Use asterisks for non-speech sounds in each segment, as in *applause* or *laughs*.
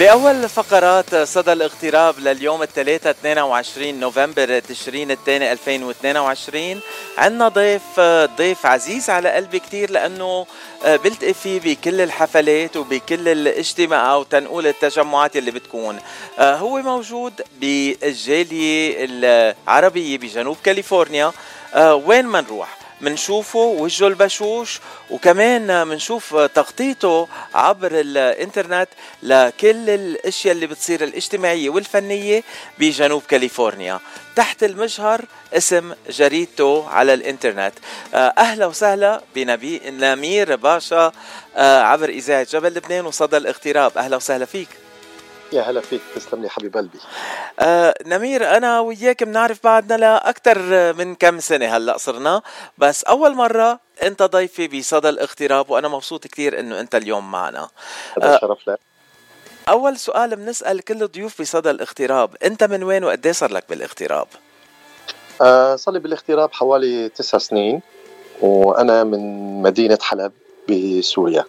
بأول فقرات صدى الاغتراب لليوم الثلاثاء 22 نوفمبر تشرين الثاني 2022 عندنا ضيف ضيف عزيز على قلبي كثير لأنه بلتقي فيه بكل الحفلات وبكل الاجتماعات وتنقول التجمعات اللي بتكون. هو موجود بالجالية العربية بجنوب كاليفورنيا. وين ما نروح منشوفه وجهه البشوش وكمان منشوف تغطيته عبر الإنترنت لكل الأشياء اللي بتصير الاجتماعية والفنية بجنوب كاليفورنيا. تحت المجهر اسم جريدته على الإنترنت. أهلا وسهلا بنبي نمير باشا عبر إذاعة جبل لبنان وصدى الاغتراب. أهلا وسهلا فيك. يا هلا فيك تسلم لي حبيب قلبي. آه نمير أنا وياك بنعرف بعدنا لاكثر من كم سنة هلأ صرنا. بس أول مرة أنت ضيفي بصدى الاغتراب وأنا مبسوط كثير إنه أنت اليوم معنا. هذا آه شرف لك. أول سؤال بنسأل كل الضيوف بصدى الاغتراب أنت من وين وقد إيه صار لك بالاغتراب؟ آه صار لي بالاغتراب حوالي تسع سنين وأنا من مدينة حلب بسوريا.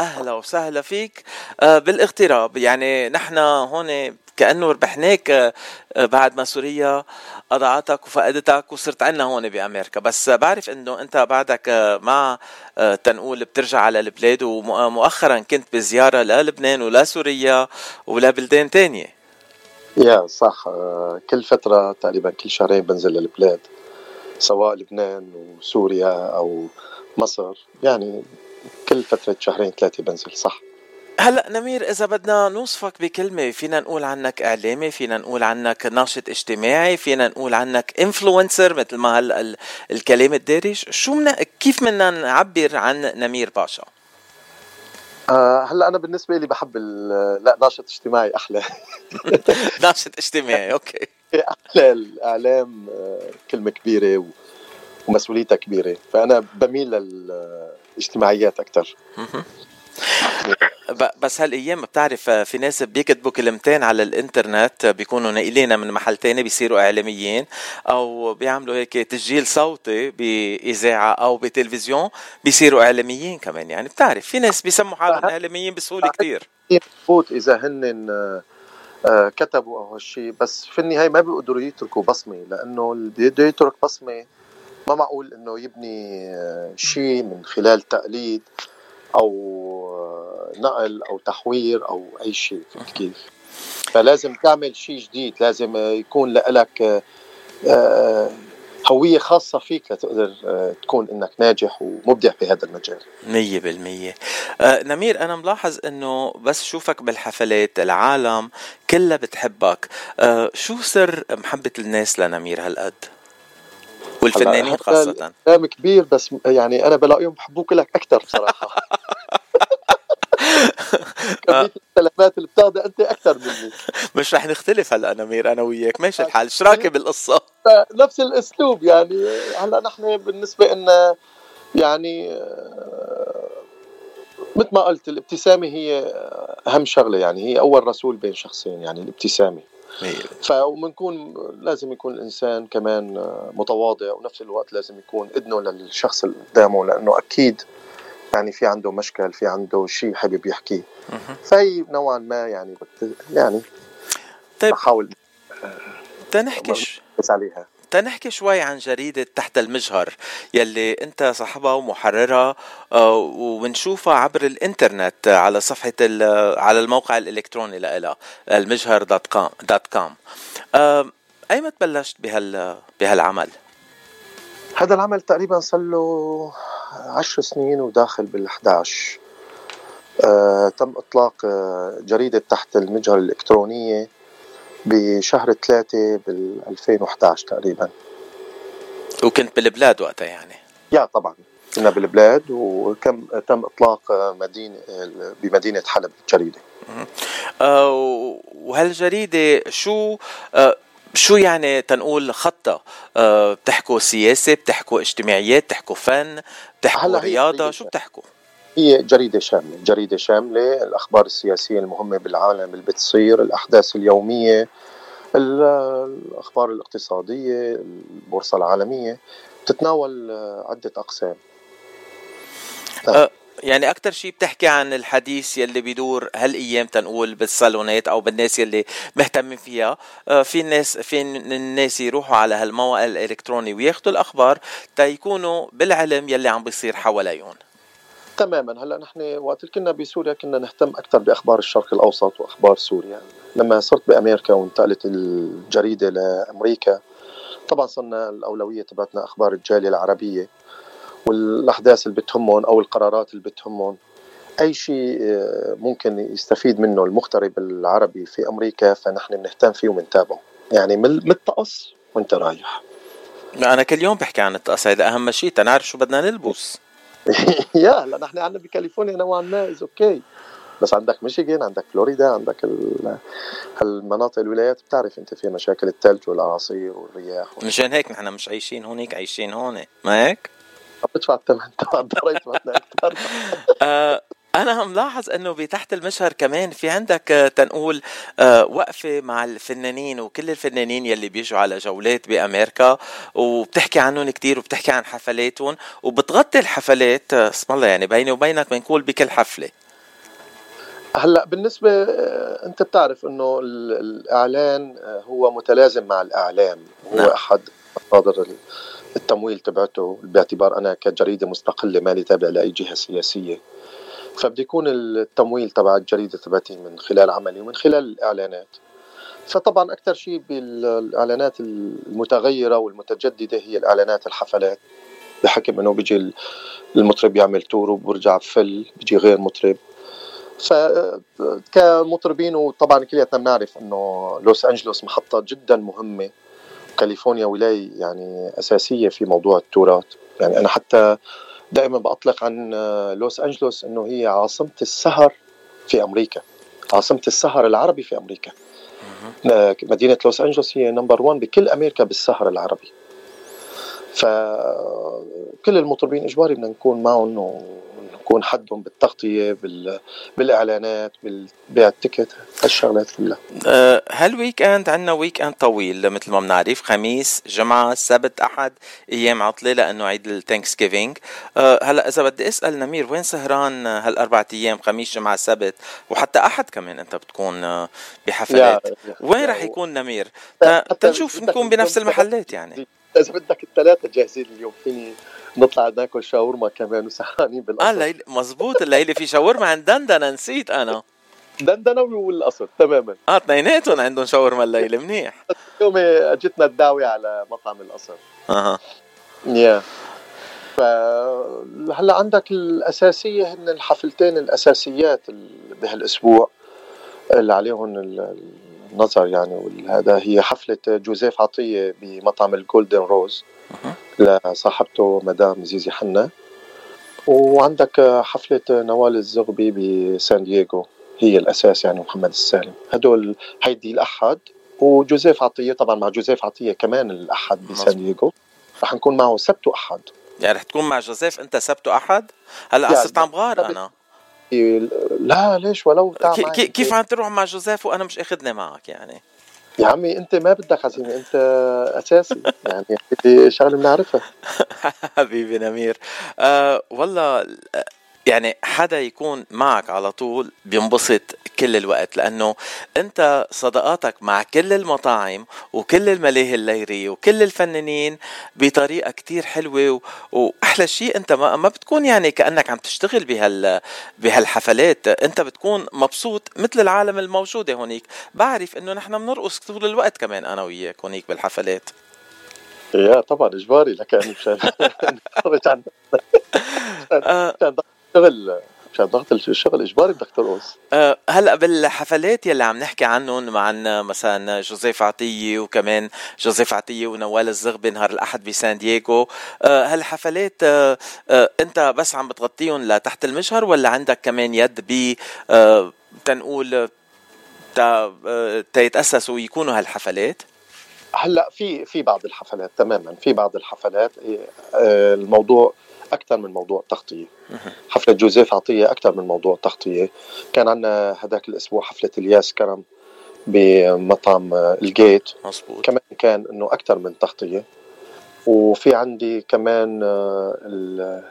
أهلا وسهلا فيك آه، بالاغتراب. يعني نحن هون كأنه ربحناك آه، بعد ما سوريا اضعتك وفقدتك وصرت عنا هون بأمريكا. بس بعرف إنه أنت بعدك آه، مع تنقول بترجع على البلاد ومؤخرا كنت بزيارة للبنان ولسوريا ولبلدان تانية. يا صح. كل فترة تقريبا كل شهرين بنزل للبلاد سواء لبنان وسوريا أو مصر. يعني كل فترة شهرين ثلاثة بنزل صح؟ هلا نمير إذا بدنا نوصفك بكلمة فينا نقول عنك إعلامي فينا نقول عنك ناشط اجتماعي فينا نقول عنك influencer مثل ما هلا الكلام الدارج. شو منا كيف بدنا نعبر عن نمير باشا؟ آه هلا أنا بالنسبة لي بحب لا ناشط اجتماعي أحلى. *laughs* ناشط اجتماعي أوكي. *laughs* أحلى الإعلام آه، كلمة كبيرة ومسؤوليتها كبيرة. فأنا بميل للاجتماعيات أكثر بس هالأيام بتعرف في ناس بيكتبوا كلمتين على الإنترنت بيكونوا ناقلينها من محل تاني بيصيروا إعلاميين أو بيعملوا هيك تسجيل صوتي بإذاعة أو بتلفزيون بيصيروا إعلاميين كمان. يعني بتعرف في ناس بيسموا حالهم إعلاميين بسهولة كثير فوت إذا هن آه، كتبوا أو هالشيء بس في النهاية ما بيقدروا يتركوا بصمة لأنه اللي بده يترك بصمة ما معقول إنه يبني آه، شيء من خلال تقليد أو آه، نقل أو تحوير أو أي شيء فهمت كيف؟ فلازم تعمل شيء جديد لازم يكون لك آه، هوية خاصة فيك لتقدر تكون إنك ناجح ومبدع في هذا المجال مية بالمية آه نمير أنا ملاحظ إنه بس شوفك بالحفلات العالم كلها بتحبك آه شو سر محبة الناس لنمير هالقد؟ والفنانين خاصة. كلام كبير بس يعني أنا بلاقيهم بحبوك لك أكثر بصراحة *laughs* كمية السلامات اللي بتاخذها أنت أكثر مني. مش رح نختلف هلا نمير أنا وياك. ماشي الحال. شو راكب بالقصة؟ نفس الأسلوب يعني هلا نحن بالنسبة لنا يعني آه، مثل ما قلت الابتسامة هي أهم شغلة يعني هي أول رسول بين شخصين يعني الابتسامة. فبنكون لازم يكون الإنسان كمان متواضع ونفس الوقت لازم يكون اذنه للشخص اللي قدامه لأنه أكيد يعني في عنده مشكل في عنده شيء حابب يحكيه فهي نوعا ما يعني يعني طيب. بحاول تنحكي عليها. تنحكي شوي عن جريدة تحت المجهر يلي انت صاحبها ومحررها آه، وبنشوفها عبر الإنترنت على صفحة على الموقع الإلكتروني لها المجهر dot com dot com ايمت بلشت بهال بهالعمل؟ هذا العمل تقريبا صار له عشر سنين وداخل بال 11 آه، تم إطلاق آه، جريدة تحت المجهر الإلكترونية. بشهر ثلاثة بال 2011 تقريبا. وكنت بالبلاد وقتها يعني؟ يا طبعا كنا بالبلاد وكم تم إطلاق مدينة بمدينة حلب الجريدة. آه وهالجريدة شو آه شو يعني تنقول خطة؟ أه بتحكوا سياسة بتحكوا اجتماعيات بتحكوا فن بتحكوا رياضة شو بتحكوا؟ هي جريدة شاملة. جريدة شاملة الأخبار السياسية المهمة بالعالم اللي بتصير الأحداث اليومية الأخبار الاقتصادية البورصة العالمية. تتناول عدة أقسام. أه يعني أكثر شيء بتحكي عن الحديث يلي بيدور هالايام تنقول بالصالونات أو بالناس يلي مهتمين فيها. آه، في الناس في الناس يروحوا على هالموقع الإلكتروني وياخذوا الأخبار تيكونوا بالعلم يلي عم بيصير حواليهم. تماما. هلأ نحن وقت كنا بسوريا كنا نهتم أكثر بأخبار الشرق الأوسط وأخبار سوريا. لما صرت بأمريكا وانتقلت الجريدة لأمريكا طبعا صرنا الأولوية تبعتنا أخبار الجالية العربية والأحداث اللي بتهمهم أو القرارات اللي بتهمهم أي شيء آه، ممكن يستفيد منه المغترب العربي في أمريكا فنحن بنهتم فيه وبنتابعه. يعني من الطقس وانت رايح. أنا كل يوم بحكي عن الطقس هذا أهم شيء. تنعرف شو بدنا نلبس. *laughs* يا هلا نحن عندنا بكاليفورنيا نوعا ما إز أوكي. بس عندك ميشيغان عندك فلوريدا عندك هالمناطق الولايات بتعرف أنت فيها مشاكل الثلج والأعاصير والرياح مشان هيك نحن مش عايشين هونيك عايشين هون ما هيك؟ عم بدفع الثمن تبع الضرايب أكثر أنا ملاحظ إنه بتحت المشهر كمان في عندك آه، تنقول آه، وقفة مع الفنانين وكل الفنانين يلي بيجوا على جولات بأمريكا وبتحكي عنهم كتير وبتحكي عن حفلاتهم وبتغطي الحفلات آه، اسم الله يعني بيني وبينك بنقول بكل حفلة. هلأ بالنسبة أنت بتعرف إنه الإعلان هو متلازم مع الإعلام. هو نعم. أحد مصادر التمويل تبعته باعتبار أنا كجريدة مستقلة مالي تابع لأي جهة سياسية. فبده يكون التمويل تبع الجريدة تبعتي من خلال عملي ومن خلال الإعلانات. فطبعا أكثر شيء بالإعلانات المتغيرة والمتجددة هي الإعلانات الحفلات. بحكم إنه بيجي المطرب يعمل tour وبرجع بفل بيجي غير مطرب. فكمطربين وطبعا كلياتنا بنعرف إنه لوس أنجلوس محطة جدا مهمة. كاليفورنيا ولاية يعني أساسية في موضوع التورات. يعني أنا حتى دائما بأطلق عن لوس أنجلوس أنه هي عاصمة السهر في أمريكا. عاصمة السهر العربي في أمريكا. مدينة لوس أنجلوس هي number 1 بكل أمريكا بالسهر العربي. فكل المطربين إجباري بدنا نكون معهم يكون حدهم بالتغطية بالإعلانات بالبيع ال ticket هالشغلات كلها. أه هال weekend عندنا weekend طويل؟ مثل ما بنعرف خميس جمعة سبت أحد أيام عطلة لأنه عيد ال Thanksgiving أه هلأ إذا بدي أسأل نمير وين سهران هالاربع أيام خميس جمعة سبت؟ وحتى أحد كمان أنت بتكون أه، بحفلات. وين رح يكون نمير؟ تنشوف نكون بنفس المحلات يعني. إذا بدك الثلاثة جاهزين اليوم فيني نطلع ناكل شاورما كمان وسهرانين بالقصر. آه الليل مزبوط الليلة في شاورما عند دندنة نسيت أنا. دندنة والقصر تماما. آه اثنيناتهم عندهم شاورما الليلة منيح. اليوم اجتنا الدعوة على مطعم القصر. أها. يا. هلأ عندك الأساسية هن الحفلتين الأساسيات بهالأسبوع اللي عليهم النظر يعني وهذا هي حفلة جوزيف عطية بمطعم الجولدن روز لصاحبته مدام زيزي حنا. وعندك حفلة نوال الزغبي بسان دييغو هي الأساس يعني محمد السالم. هدول هيدي الأحد. وجوزيف عطية طبعا مع جوزيف عطية كمان الأحد بسان دييغو. رح نكون معه سبت وأحد. يعني رح تكون مع جوزيف أنت سبت وأحد؟ هلا صرت عم بغار أنا. لا ليش؟ ولو كيف عم تروح مع جوزيف وأنا مش أخذني معك يعني؟ يا عمي أنت ما بدك عزيمه أنت أساسي يعني هذه شغلة بنعرفها. *laughs* حبيبي نمير. آه والله يعني حدا يكون معك على طول بينبسط كل الوقت لأنه أنت صداقاتك مع كل المطاعم وكل الملاهي الليليه وكل الفنانين بطريقة كتير حلوة وأحلى شيء أنت ما, ما بتكون يعني كأنك عم تشتغل بهال بهالحفلات أنت بتكون مبسوط مثل العالم الموجودة هونيك. بعرف إنه نحن بنرقص طول الوقت كمان أنا وياك هونيك بالحفلات. يا طبعا إجباري لك يعني مشان *laughs* عن *laughs* شغل مشان ضغط الشغل إجباري بدك ترقص أه هلأ بالحفلات يلي عم نحكي عنهم معنا مثلا جوزيف عطية وكمان جوزيف عطية ونوال الزغبي نهار الأحد بسان دييغو أه هالحفلات أه أه أنت بس عم بتغطيهم لتحت المجهر ولا عندك كمان يد ب تنقول تيتأسسوا ويكونوا هالحفلات؟ هلأ في في بعض الحفلات تماما في بعض الحفلات الموضوع أكثر من موضوع تغطية. حفلة جوزيف عطية أكثر من موضوع تغطية. كان عندنا هذاك الأسبوع حفلة إلياس كرم بمطعم ال gate. مزبوط. كمان كان إنه أكثر من تغطية. وفي عندي كمان آه،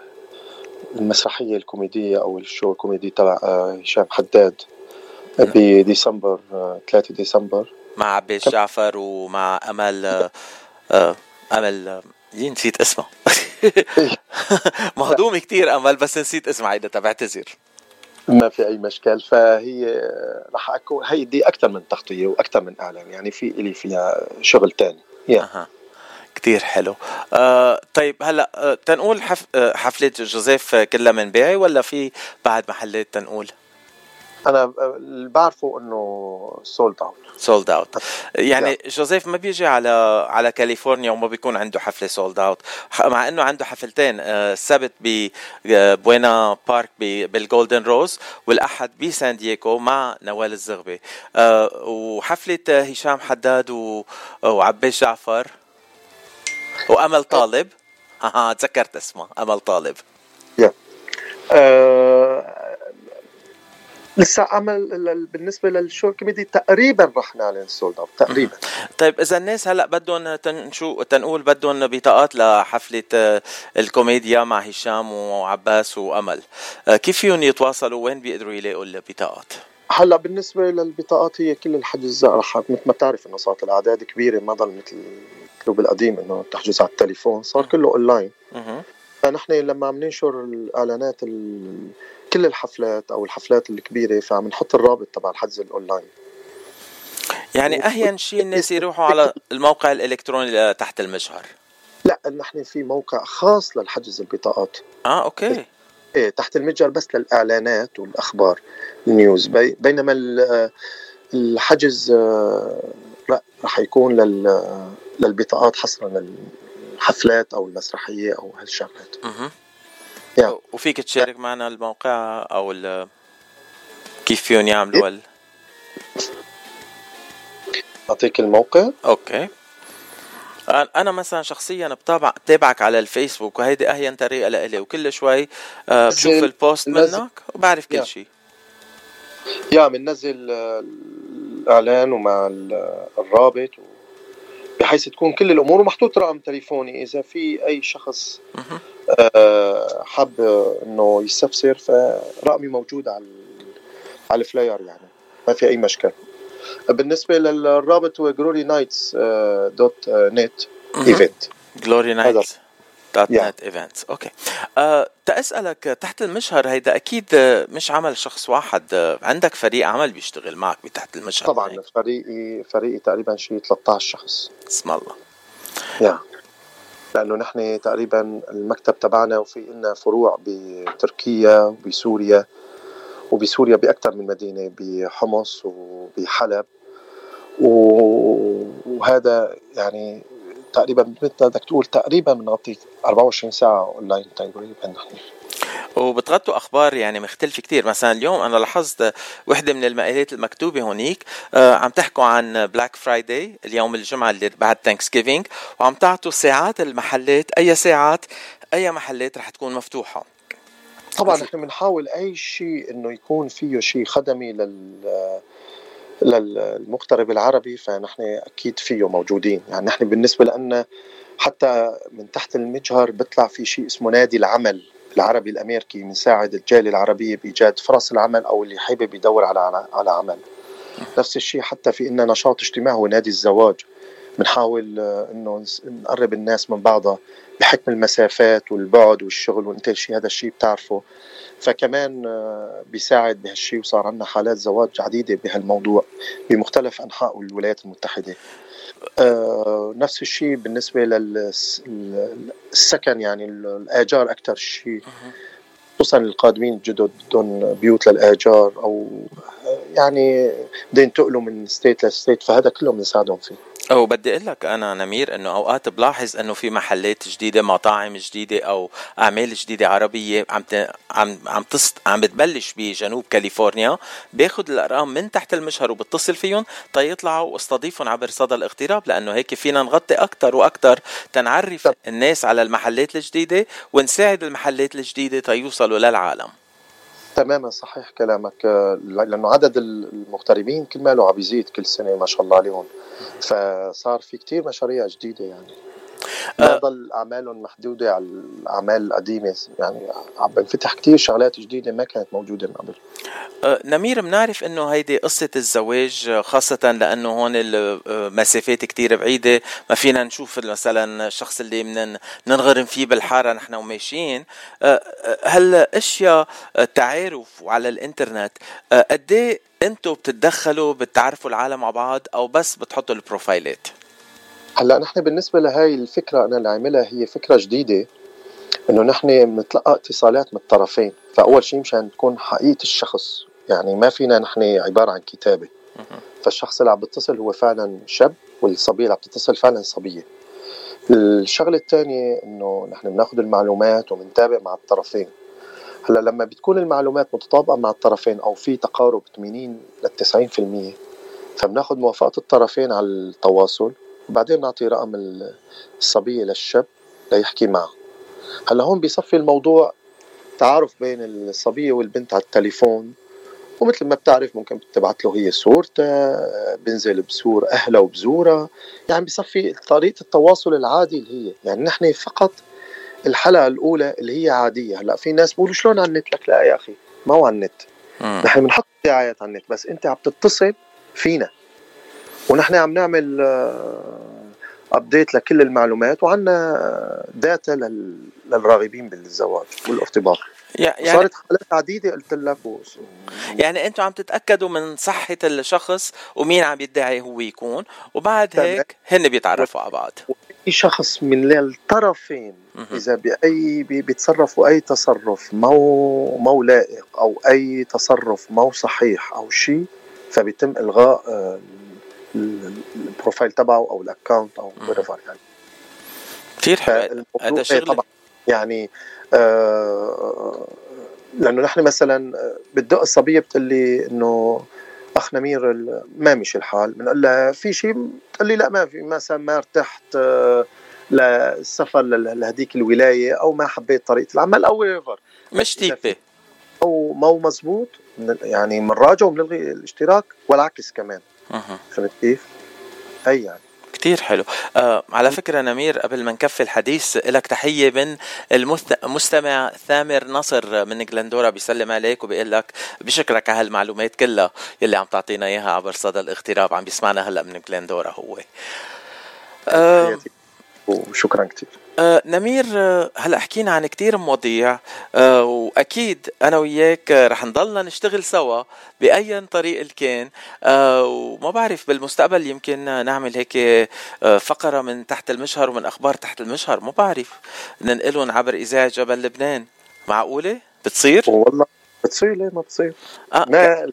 المسرحية الكوميدية أو ال show الكوميدي تبع هشام حداد بديسمبر 3 ديسمبر. مع عباس جعفر ومع أمل أمل نسيت اسمها *laughs* *laughs* مهضومة كتير امل بس نسيت اسمها عيدة بعتذر ما في أي مشكل فهي رح اكون هي دي أكثر من تغطية وأكثر من إعلان يعني في إلي فيها شغل ثاني yeah. أه. كتير حلو آه طيب هلأ آه تنقول حف آه حفلة جوزيف كلها مبيوعة ولا في بعد محلات تنقول أنا اللي بعرفه إنه sold out sold out يعني yeah. جوزيف ما بيجي على على كاليفورنيا وما بيكون عنده حفلة sold out مع إنه عنده حفلتين السبت ببوينا بارك بالجولدن روز والأحد بسان دييغو مع نوال الزغبي. آه، وحفلة هشام حداد وعباس جعفر وأمل طالب. *laughs* أها تذكرت اسمه أمل طالب. Yeah. uh, لسه عمل بالنسبة لل show كوميدي تقريبا رح نعلن sold out تقريبا. طيب إذا الناس هلأ بدهم تنشو تنقول بدهم بطاقات لحفلة آه، الكوميديا مع هشام وعباس وأمل. آه، كيف فيهم يتواصلوا؟ وين بيقدروا يلاقوا البطاقات؟ هلأ بالنسبة للبطاقات هي كل الحجز رح مثل ما بتعرف إنه صارت الأعداد كبيرة ما ضل مثل ال club القديم إنه تحجز على التليفون صار كله اونلاين فنحن لما عم ننشر الإعلانات كل الحفلات أو الحفلات الكبيرة فعم نحط الرابط تبع الحجز الأونلاين. يعني أهين شيء الناس يروحوا على الموقع الإلكتروني تحت المجهر؟ لا نحن في موقع خاص للحجز البطاقات. آه أوكي. إيه تحت المجهر بس للإعلانات والأخبار ال news. بي بينما الحجز آه، لا رح يكون للبطاقات حصرا للحفلات أو المسرحية أو هالشغلات. Yeah. وفيك تشارك معنا الموقع أو كيف فيهم يعملوا ال... أعطيك الموقع. أوكي. أنا مثلا شخصيا بتابع بتابعك على الفيسبوك وهيدي اهين طريقة لإلي وكل شوي آه، بشوف ال post منك وبعرف كل شيء يا بننزل الإعلان ومع الرابط بحيث تكون كل الأمور ومحطوط رقم تليفوني إذا في أي شخص آه، حب إنه يستفسر فرقمي موجود على على ال flyer يعني ما في أي مشكل بالنسبة للرابط هو glory nights dot net event glory nights dot net events أوكي أه تأسألك تحت المجهر هيدا أكيد مش عمل شخص واحد عندك فريق عمل بيشتغل معك بتحت المشهر طبعا هيك. فريقي فريقي تقريبا شيء 13 شخص. اسم الله. يا لأنه نحن تقريبا المكتب تبعنا وفي لنا فروع بتركيا وبسوريا وبسوريا باكثر من مدينة بحمص وبحلب. وهذا يعني تقريبا بدك تقول تقريبا بنغطي 24 ساعة اونلاين تقريبا نحن. وبتغطوا أخبار يعني مختلفة كتير. مثلا اليوم أنا لاحظت وحدة من المقالات المكتوبة هونيك آه عم تحكوا عن Black Friday اليوم الجمعة اللي بعد Thanksgiving وعم تعطوا ساعات المحلات أي ساعات أي محلات رح تكون مفتوحة. طبعا نحن بنحاول أي شيء إنه يكون فيه شيء خدمي لل للمغترب العربي فنحن أكيد فيه موجودين. يعني نحن بالنسبة لنا حتى من تحت المجهر بيطلع في شيء اسمه نادي العمل. العربي الأمريكي بنساعد الجالية العربية بإيجاد فرص العمل أو اللي حابب يدور على على عمل. نفس الشيء حتى في إننا نشاط اجتماعي هو نادي الزواج. بنحاول آه، إنه نقرب الناس من بعضها بحكم المسافات والبعد والشغل وانت شيء. هذا الشيء بتعرفه. فكمان آه، بيساعد بهالشيء وصار عندنا حالات زواج عديدة بهالموضوع بمختلف أنحاء الولايات المتحدة. نفس الشيء بالنسبة للسكن يعني الآجار أكثر شيء. خصوصا القادمين الجدد بدهم بيوت للآجار أو يعني بدهم ينتقلوا من state ل state فهذا كله بنساعدهم فيه. أو بدي أقول لك أنا نمير إنه أوقات بلاحظ إنه في محلات جديدة مطاعم جديدة أو أعمال جديدة عربية عم ت... عم عم تص... عم بتبلش بجنوب كاليفورنيا باخذ الأرقام من تحت المجهر وبتصل فيهم تيطلعوا واستضيفهم عبر صدى الاغتراب لأنه هيك فينا نغطي أكثر وأكثر تنعرف الناس على المحلات الجديدة ونساعد المحلات الجديدة تيوصلوا للعالم. تماما صحيح كلامك لأنه عدد المغتربين كل ماله عم يزيد كل سنة ما شاء الله عليهم. فصار في كتير مشاريع جديدة يعني. ضل اعمالهم محدوده على الأعمال القديمة يعني عم بنفتح كثير شغلات جديدة ما كانت موجودة من قبل أه، نمير بنعرف إنه هيدي قصة الزواج خاصة لأنه هون المسافات كتير بعيدة ما فينا نشوف مثلا الشخص اللي من ننغرم فيه بالحارة نحن وماشيين أه، هالاشياء التعارف وعلى الإنترنت قد إيه أنتم بتتدخلوا بتعرفوا العالم مع بعض أو بس بتحطوا البروفايلات؟ هلأ نحن بالنسبة لهي الفكرة أنا اللي عاملها هي فكرة جديدة إنه نحن بنتلقى اتصالات من الطرفين، فأول شيء مشان تكون حقيقة الشخص، يعني ما فينا نحن عبارة عن كتابة. فالشخص اللي عم بيتصل هو فعلا شاب والصبية اللي عم تتصل فعلا صبية. الشغلة الثانية إنه نحن بناخذ المعلومات وبنتابع مع الطرفين. هلأ لما بتكون المعلومات متطابقة مع الطرفين أو في تقارب 80 ل 90% فبناخذ موافقة الطرفين على التواصل وبعدين نعطي رقم الصبية للشاب ليحكي معه. هلا هون بيصفي الموضوع تعارف بين الصبية والبنت على التليفون. ومثل ما بتعرف ممكن تبعت له هي صورتها بنزل بزور أهلها وبزورها يعني بيصفي طريقة التواصل العادي اللي هي. يعني نحن فقط الحلقة الأولى اللي هي عادية. هلا في ناس بيقولوا شلون على النت؟ لك لا يا أخي ما هو على النت. نحن بنحط دعايات على النت بس أنت عم تتصل فينا. ونحن عم نعمل update آه، لكل المعلومات وعندنا data للراغبين بالزواج والارتباط يعني صارت حالات عديدة قلت لك و... يعني أنتم عم تتأكدوا من صحة الشخص ومين عم يدعي هو يكون وبعد هيك هن بيتعرفوا على بعض. في شخص من الطرفين إذا بأي بيتصرفوا أي تصرف مو مو لائق أو أي تصرف مو صحيح أو شيء فبيتم إلغاء ال profile تبعه أو ال account أو وريفر يعني. كثير حلو. هذا شغل طبعا يعني آه لأنه نحن مثلا آه، بتدق الصبية بتقول لي إنه أخ نمير ما مشي الحال. بنقول لها في شيء؟ بتقول لي لا ما في مثلا ما ارتحت آه للسفر لهديك الولاية أو ما حبيت طريقة العمل أو ريفر مش تيبة. أو مو مزبوط يعني بنراجعه وبنلغي الاشتراك والعكس كمان. فهمت كيف؟ هي يعني. كتير حلو. آه على فكرة نمير قبل ما نكفي الحديث لك تحية من المستمع ثامر نصر من جلندورا بيسلم عليك وبيقول لك بشكرك على هالمعلومات كلها يلي عم تعطينا إياها عبر صدى الاغتراب عم بيسمعنا هلأ من جلندورا هو. آه وشكرا كثير آه نمير آه هلا حكينا عن كتير مواضيع آه وأكيد أنا وياك رح نضلنا نشتغل سوا بأي طريق كان وما بعرف بالمستقبل يمكن نعمل هيك فقرة من تحت المشهر ومن أخبار تحت المشهر ما بعرف. ننقلهم عبر إذاعة جبل لبنان. معقولة؟ بتصير؟ والله بتصير ليه ما بتصير؟ آه ما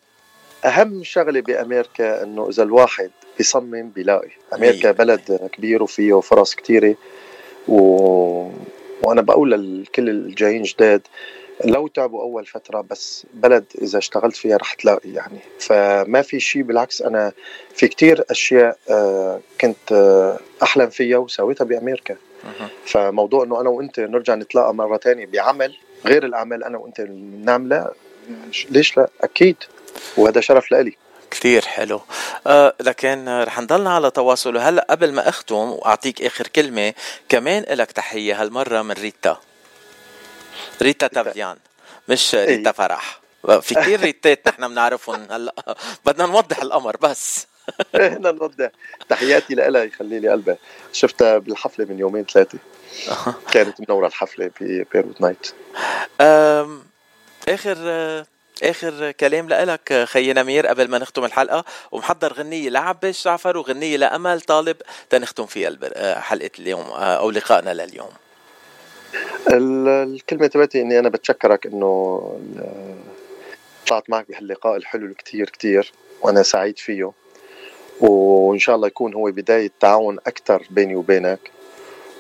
أهم شغلة بأمريكا إنه إذا الواحد بيصمم بيلاقي أمريكا بلد كبير وفيه فرص كثيره و... وأنا بقول لكل الجايين جداد لو تعبوا أول فترة بس بلد إذا اشتغلت فيها رح تلاقي يعني. فما في شيء بالعكس أنا في كتير أشياء آه، كنت آه، أحلم فيها وسويتها بأمريكا. فموضوع إنه أنا وأنت نرجع نتلاقى مرة تانية بعمل غير الأعمال أنا وأنت بنعملها ليش لا؟ أكيد. وهذا شرف لإلي. كثير حلو. آه لكن رح نضلنا على تواصل. وهلا قبل ما أختم وأعطيك آخر كلمة كمان لك تحية هالمرة من ريتا. ريتا تافيان مش إيه. ريتا فرح. في كثير ريتات نحن بنعرفهم هلا. *laughs* بدنا نوضح الأمر بس. *laughs* بدنا نوضح. تحياتي لها يخلي لي قلبها شفتها بالحفلة من يومين ثلاثة. كانت منورة الحفلة ب Beirut Night. آخر آخر كلام لك خي نمير قبل ما نختم الحلقة. ومحضر غنية لعباس جعفر وغنية لأمل طالب. تنختم فيها حلقة اليوم أو لقائنا لليوم. الكلمة تبعتي إني أنا بتشكرك إنه طلعت معك بهاللقاء الحلو كتير كتير وأنا سعيد فيه. وإن شاء الله يكون هو بداية تعاون أكثر بيني وبينك.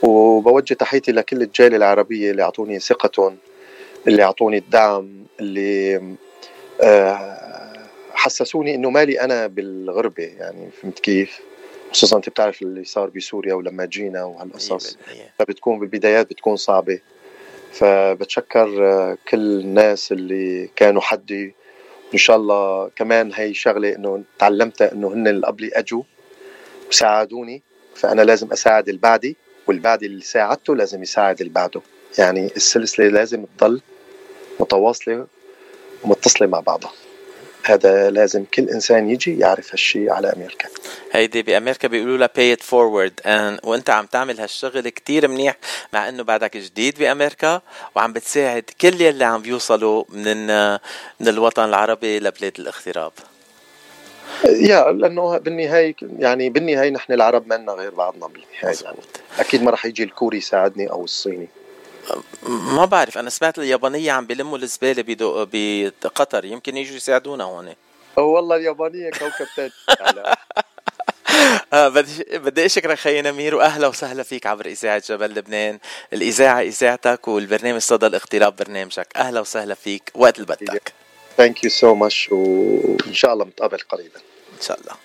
وبوجه تحيتي لكل الجالية العربية اللي أعطوني ثقتهم. اللي اعطوني الدعم اللي آه، حسسوني إنه مالي أنا بالغربة يعني فهمت كيف؟ خصوصا أنت بتعرف اللي صار بسوريا ولما جينا وهالقصص. فبتكون بالبدايات بتكون صعبة. فبتشكر آه، كل الناس اللي كانوا حدي. ان شاء الله كمان هي شغلة إنه تعلمتها إنه هن اللي قبلي أجوا وساعدوني. فأنا لازم أساعد اللي بعدي والبعد اللي ساعدته لازم يساعد اللي بعده يعني السلسلة لازم تضل متواصلة ومتصلة مع بعضها. هذا لازم كل إنسان يجي يعرف هالشيء على أمريكا. هيدي بأمريكا بيقولوا لها pay it forward. and وأنت عم تعمل هالشغل كتير منيح مع إنه بعدك جديد بأمريكا وعم بتساعد كل يلي عم بيوصلوا من من الوطن العربي لبلاد الاغتراب. يا لأنه بالنهاية يعني بالنهاية نحن العرب ما لنا غير بعضنا بالنهاية. يعني أكيد ما راح يجي الكوري يساعدني أو الصيني. ما بعرف أنا سمعت اليابانية عم بيلموا الزبالة بقطر يمكن يجوا يساعدونا هون والله اليابانية كوكب ثاني *laughs* آه بدي بدي أشكرك خي نمير واهلا وسهلا فيك عبر إذاعة جبل لبنان، الإذاعة إذاعتك والبرنامج صدى الاغتراب برنامجك، أهلا وسهلا فيك وقت اللي بدك. thank you so much وإن شاء الله نتقابل قريبا. إن شاء الله.